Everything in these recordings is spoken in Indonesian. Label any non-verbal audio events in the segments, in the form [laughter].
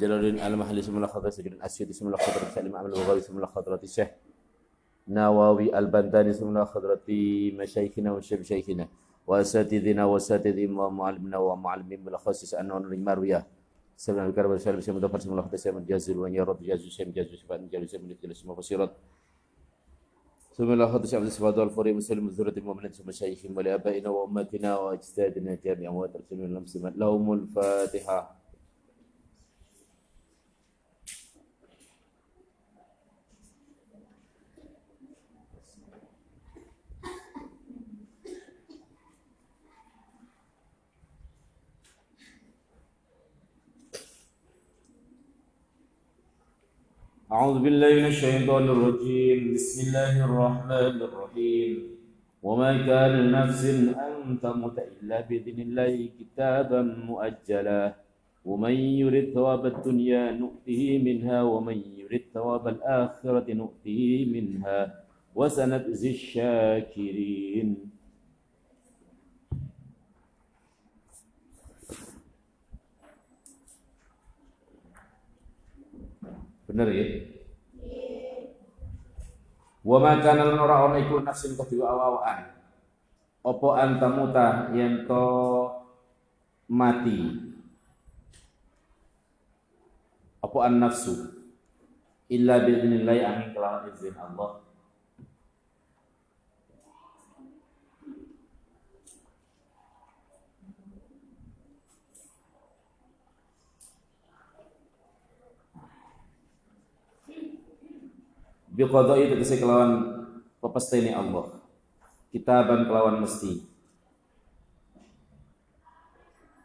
جلال المحل اسم الله خضر سجل أسيد اسم الله خضر سالم عمل وغاوي اسم الله الخضرة الشيخ نواوي البنداني اسم الله الخضرة مشايخنا وشيخنا وأساتذنا وأساتذة ومعلمنا ومعلمين بالأخص أنه نجمع رؤيا سبنا الكرب والسلام سيما دفر الله خضر سيما جازل وأن رب جازل سيما جازل شفاء جازل سيما نفتل سيما بصيرت ثم لا خط شعب السفاد والفريق مسلم الذرة المؤمنين ثم شيخهم ولآبائنا وأماتنا وأجسادنا جميعا وترسلنا لهم الفاتحة. أعوذ بالله من الشيطان الرجيم. بسم الله الرحمن الرحيم. وما كان لنفس أن تموت إلا بإذن الله كتابا مؤجلا. ومن يرد ثواب الدنيا نؤته منها ومن يرد ثواب الآخرة نؤته منها. وسنجزي الشاكرين. Bener ya? Wa ma kana lan ora ana iku nafsin kedua awaan. Apa antamuta yen to mati. Apa an nafsu illa bi amin kelawan izin Allah. Biqadai tegese kelawan pepestene Allah. Kitaban kelawan mesti.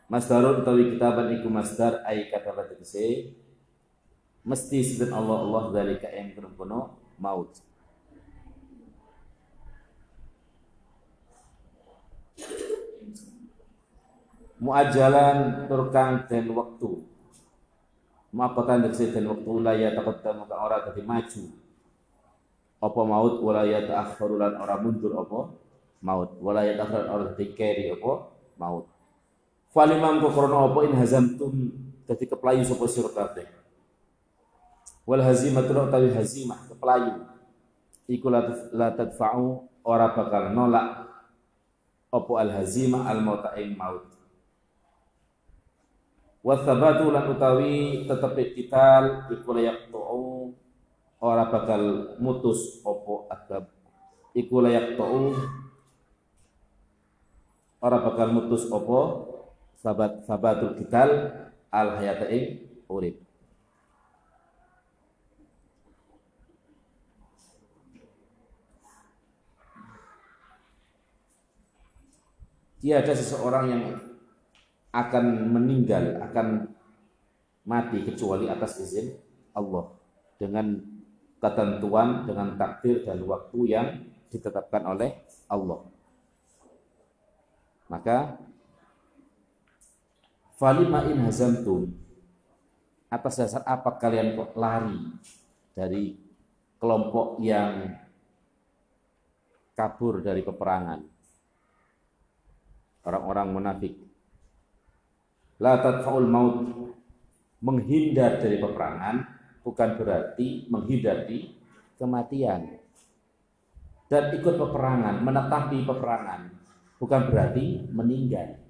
Masdarun utawi kitaban iku masdar ay kata tegese mesti sinten Allah Allah dalika yang kono maut. Muajalan turkang dan waktu. Mapatan tegese dan waktu la ya taqaddamu ka ora dadi maju apa maut? Wala yata'akhkharu lan ora mundur apa? Maut. Wala yata'akhkharu ora dikeri apa? Maut. Falimam ko krana apa? In hazamtum. Dadi keplayu sapa sira kabeh wal hazimatu tawi hazimah keplayu. Iku la tadfa'u ora bakal nolak apa al hazimah al mauta ing maut. Wa thabatu lan utawi tetep kital iku layak tu'u ora bakal mutus opo adab. Iku layak ta'u. Ora bakal mutus opo sabat sabatul kital al hayata ing urip. Tiada seseorang yang akan meninggal akan mati kecuali atas izin Allah. Dengan ketentuan dengan takdir dan waktu yang ditetapkan oleh Allah. Maka falima in hazamtum atas dasar apa kalian kok lari dari kelompok yang kabur dari peperangan? Orang-orang munafik. La tadfaul maut menghindar dari peperangan bukan berarti menghindari kematian. Dan ikut peperangan, menetapi peperangan, bukan berarti meninggal.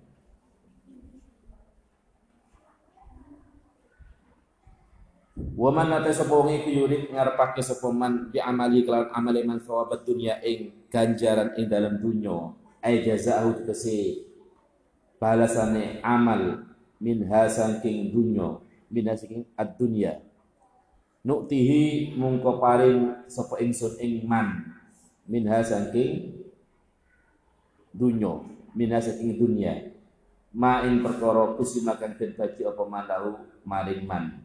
Waman nate sapa wong iku yurid ngarepake sapa man bi amali kelawan amali man sawabat dunya ing ganjaran ing dalam dunya ay jazaahu tegese balasane amal min hasaking dunya min hasaking ad-dunya nuktihi mungko paring sapa ingsun ing man. Minha saking dunyo minha saking dunya. Ma ing perkara kusimakan den bagi apa mandahu maring man.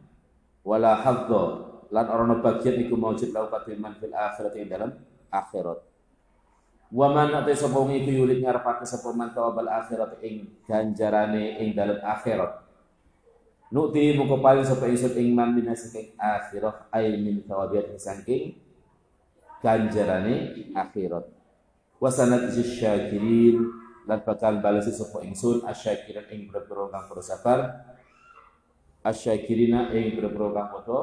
Wala hadza lan ora bagian iku maujud lahu man fil akhirat ing dalam akhirat. Wa man ate sapa wong iku yurid ngarepake sapa man tawabal akhirat ing ganjarane ing dalam akhirat Nukti muka paling sapa ingsun ing man min saking akhirah ay min thawabiat saking ganjarane akhirat. Wa sanati syakirin lan bakal balesi sapa ingsun asyakirin ing berboro kang bersabar asyakirina ing boro kang padha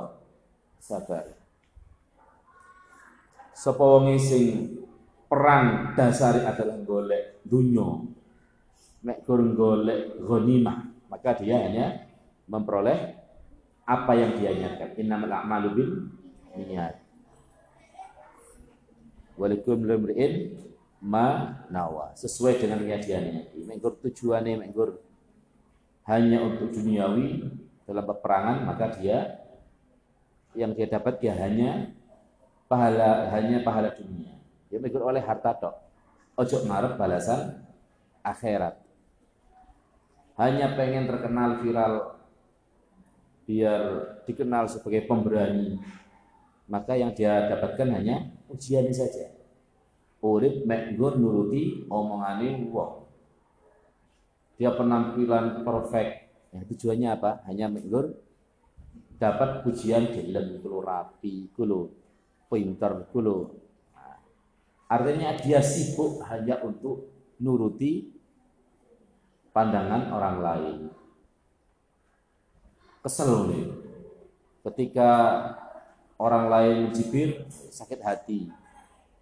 sabar sapa wong sing perang dasari adalah golek dunya nek golek ghanimah maka dia hanya memperoleh apa yang dia niatkan innamal a'malu bin niat walikum limri'in ma nawa sesuai dengan niat dia niati mengkur tujuannya mengkur hanya untuk duniawi dalam peperangan maka dia yang dia dapat dia hanya pahala hanya pahala dunia. Dia mikir oleh harta tok. Ojo ngarep balasan akhirat. Hanya pengen terkenal viral biar dikenal sebagai pemberani. Maka yang dia dapatkan hanya ujian saja. Urip mek nuruti omongane wong. Dia penampilan perfect, Ya, tujuannya apa? Hanya menggur dapat pujian gelem kulo rapi, kulo pinter, kulo. Nah, artinya dia sibuk hanya untuk nuruti pandangan orang lain. Kesel nih. Ketika orang lain mencibir, sakit hati.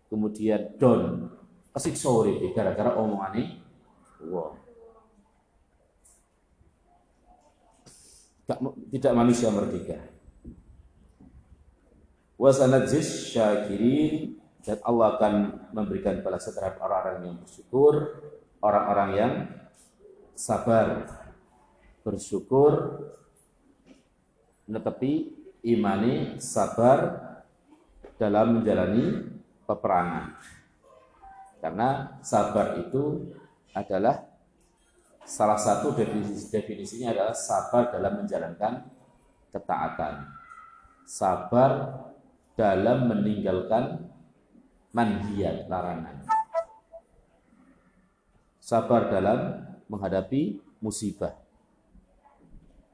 Kemudian down, kesiksa gara-gara omongannya wow. tidak manusia merdeka. Wasanadzis syakirin dan Allah akan memberikan balasan terhadap orang-orang yang bersyukur, orang-orang yang sabar, bersyukur, tetapi imani sabar dalam menjalani peperangan. Karena sabar itu adalah Salah satu definisi definisinya adalah sabar dalam menjalankan ketaatan. Sabar dalam meninggalkan manhiat larangan. Sabar dalam menghadapi musibah.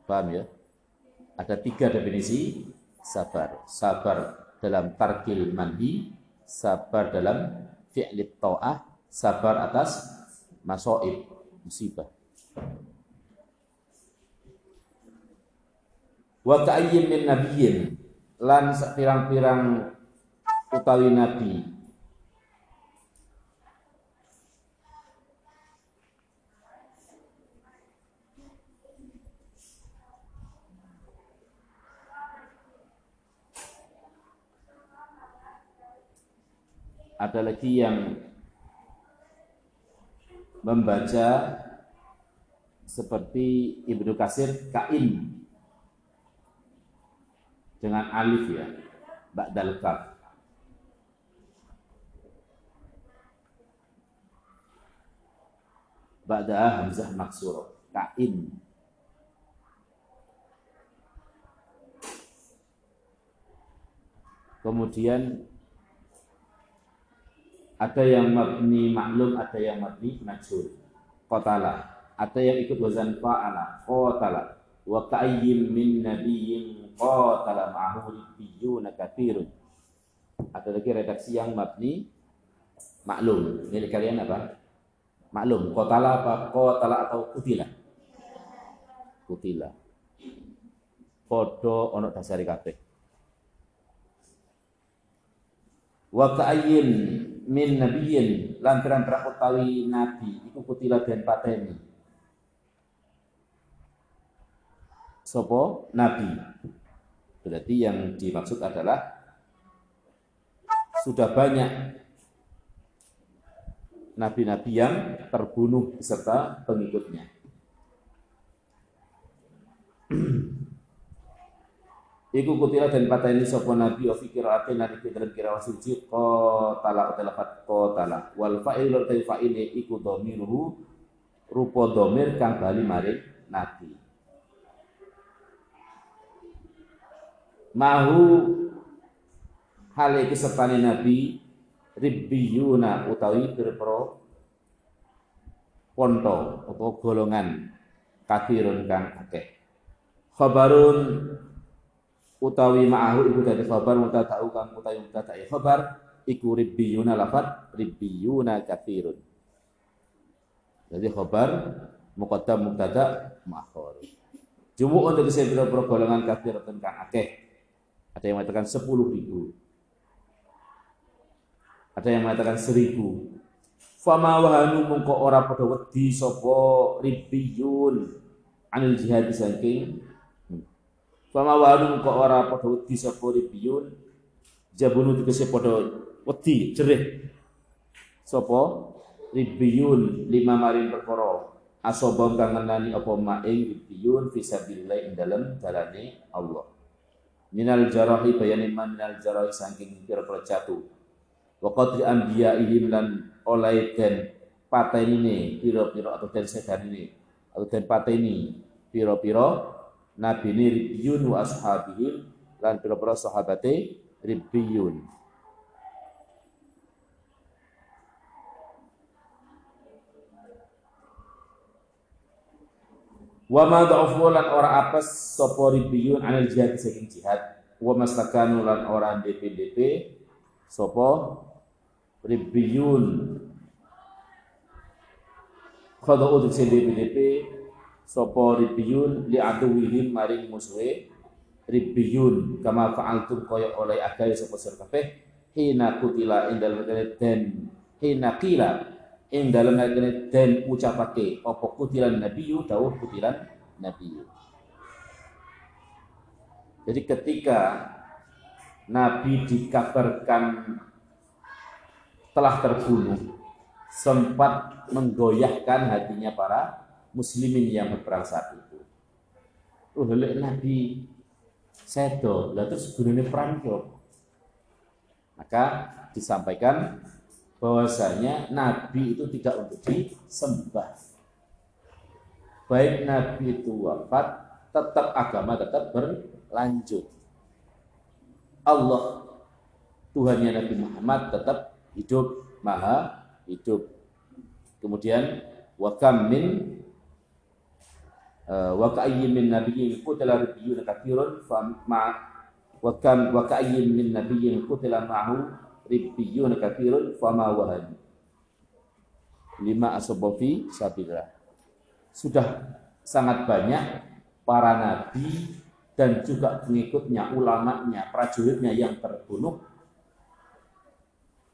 Paham ya? Ada tiga definisi. Sabar. Sabar dalam tarkil mandi, sabar dalam fi'lit ta'ah, sabar atas masoib, musibah. Wa ka'ayyin min nabiyyin. Lan pirang-pirang utawi nabi ada lagi yang membaca seperti Ibnu Kasir Kain. Dengan alif ya ba'dal kaf. Ba'da hamzah maksur Kain. Kemudian ada yang mabni maklum ada yang mabni majhul. Qatala. Ada yang ikut wazan fa'ala qatala. Wa ka'ayyim min nabiyyin qatala ma'ahu ribbiyuna katsirun ada lagi redaksi yang mabni maklum. Ini kalian apa? Maklum. Qatala apa? Qatala atau kutila? Kutila. Podo ono dasari kabeh. Wa ka'ayyin min nabiyyin lantaran utawi nabi iku kutila dan pateni sopo nabi. Berarti yang dimaksud adalah sudah banyak nabi-nabi yang terbunuh beserta pengikutnya. [clears throat] Iku kutila dan pateni sopo nabi wa fikir atin nari dalam kira wasuci qatala utawa lafat qatala wal fa'il lan fa'ile iku dhamiruhu rupa dhamir kang bali maring nabi. mahu hal iki sertane nabi ribbiyuna utawi pira ponto atau golongan kathirun kang akeh khabarun utawi ma'ahu iku dadi khabar mutada'u kang utawi mutada'i khabar iku ribbiyuna lafat ribbiyuna kathirun jadi khabar muqaddam mubtada ma'khur Jumuk untuk saya pira golongan kafir tentang akeh. Ada yang mengatakan sepuluh ribu. Ada yang mengatakan seribu. Fama wahanu mungko ora pada wedi sopo ribiyun anil jihad saking Fama wahanu mungko ora pada wedi sopo ribiyun jabunu tegese pada wedi jerih. Sopo ribiyun lima marin perkara. Asobam kang ngenani apa maing ribiyun fisabilillah ing dalem dalane Allah. Minal jarahi bayani minal jarahi saking kira-kira jatuh. Wa qadri anbiya'ihim lan oleh den pateni piro-piro atau den ini atau den pateni piro-piro nabi ini ribiyun wa ashabihim lan piro-piro sahabate ribiyun Wa ma dha'ufu lan ora apes sapa ribiyun anil jihad saking jihad. Wa mastakanu lan ora DP-DP sapa ribiyun khada'u dik DP sopo ribiyun li aduwihim maring musuhe. Ribiyun kama fa'altum kaya oleh agai sopo sir kabeh hina kutila ing dalem den. Hina kila ing dalem den ucapake apa kutilan nabiyyu dawuh kutilan nabiyyu jadi ketika Nabi dikabarkan telah terbunuh sempat menggoyahkan hatinya para muslimin yang berperang saat itu. Oh, lelek Nabi sedo, lah terus gunanya perang kok. Maka disampaikan bahwasanya Nabi itu tidak untuk disembah. Baik Nabi itu wafat, tetap agama tetap berlanjut. Allah Tuhannya Nabi Muhammad tetap hidup, maha hidup. Kemudian wa kam min wa ka'ayyin min nabiyyin qutila rabbiyun katsirun fa ma wa kam wa ka'ayyin min nabiyyin qutila ma'hu ribbiyun katsirun fa ma wahan lima asabafi sabillah sudah sangat banyak para nabi dan juga pengikutnya, ulamanya, prajuritnya yang terbunuh.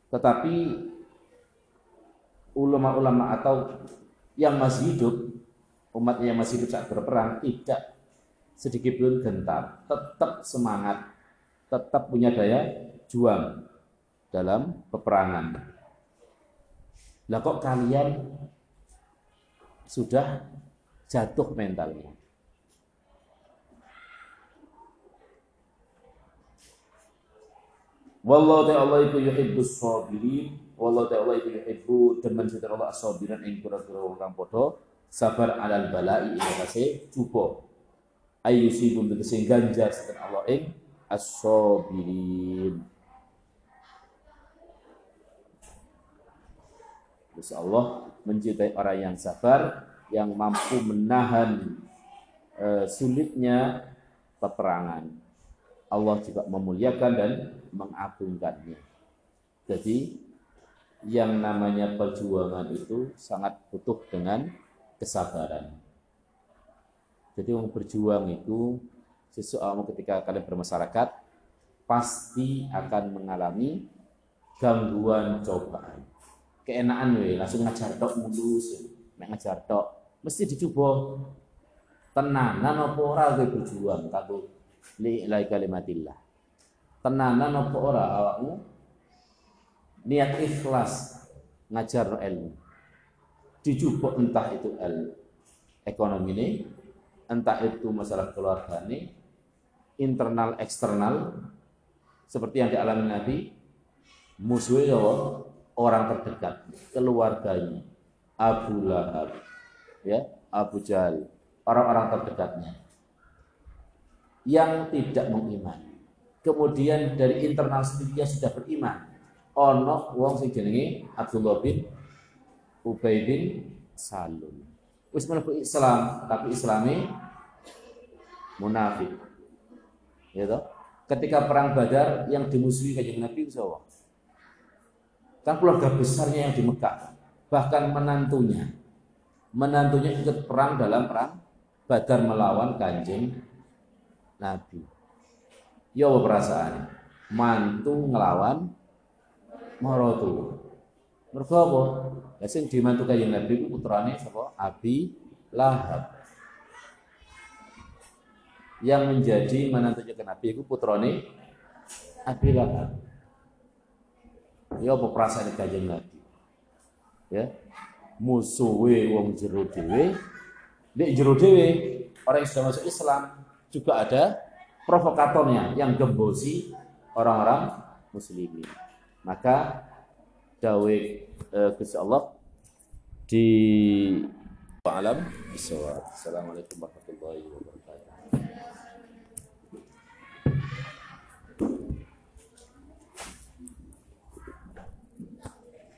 Tetapi ulama-ulama atau yang masih hidup, umat yang masih hidup saat berperang tidak sedikit pun gentar, tetap semangat, tetap punya daya juang dalam peperangan. Lah kok kalian sudah jatuh mentalnya? Wallahu ta'ala iku yuhibbus sabirin Wallahu ta'ala iku yuhibbu demen sita Allah as-sabiran wong kang padha sabar alal balai ing kase cuba ayu sibun tegese ganjar sita Allah ing as-sabirin Terus Allah mencintai orang yang sabar yang mampu menahan uh, sulitnya peperangan. Allah juga memuliakan dan mengagungkannya. Jadi yang namanya perjuangan itu sangat butuh dengan kesabaran. Jadi orang berjuang itu sesuatu ketika kalian bermasyarakat pasti akan mengalami gangguan cobaan. Keenaan we langsung ngajar tok mulus, ngajar tok mesti dicoba. Tenanan apa ora berjuang kanggo li kalimatillah? Tenanan apa ora awakmu? Niat ikhlas ngajar ilmu dijupuk entah itu el ekonomi ini entah itu masalah keluarga ini internal eksternal seperti yang dialami Nabi musuhnya orang terdekat keluarganya Abu Lahab ya Abu Jahal orang-orang terdekatnya yang tidak mengimani kemudian dari internal sendiri sudah beriman. Ono wong sing jenenge Abdullah bin Ubay bin Salul wis Islam tapi Islami munafik ya toh ketika perang Badar yang dimusuhi kanjeng Nabi siapa kan keluarga besarnya yang di Mekah bahkan menantunya menantunya ikut perang dalam perang Badar melawan kanjeng Nabi. Ya apa perasaan? Mantu ngelawan marotu. Mergo apa? Ya sing dimantu kanjeng Nabi ku putrane sapa? Abi Lahab. Yang menjadi menantunya Nabi itu putrane Abi Lahab. Ya apa perasaan kanjeng Nabi? Ya. Musuhe wong jero dhewe, nek jero dhewe orang yang sudah masuk Islam juga ada provokatornya yang gembosi orang-orang muslimin. Maka dawe eh, Gusti Allah di alam. Assalamualaikum warahmatullahi wabarakatuh.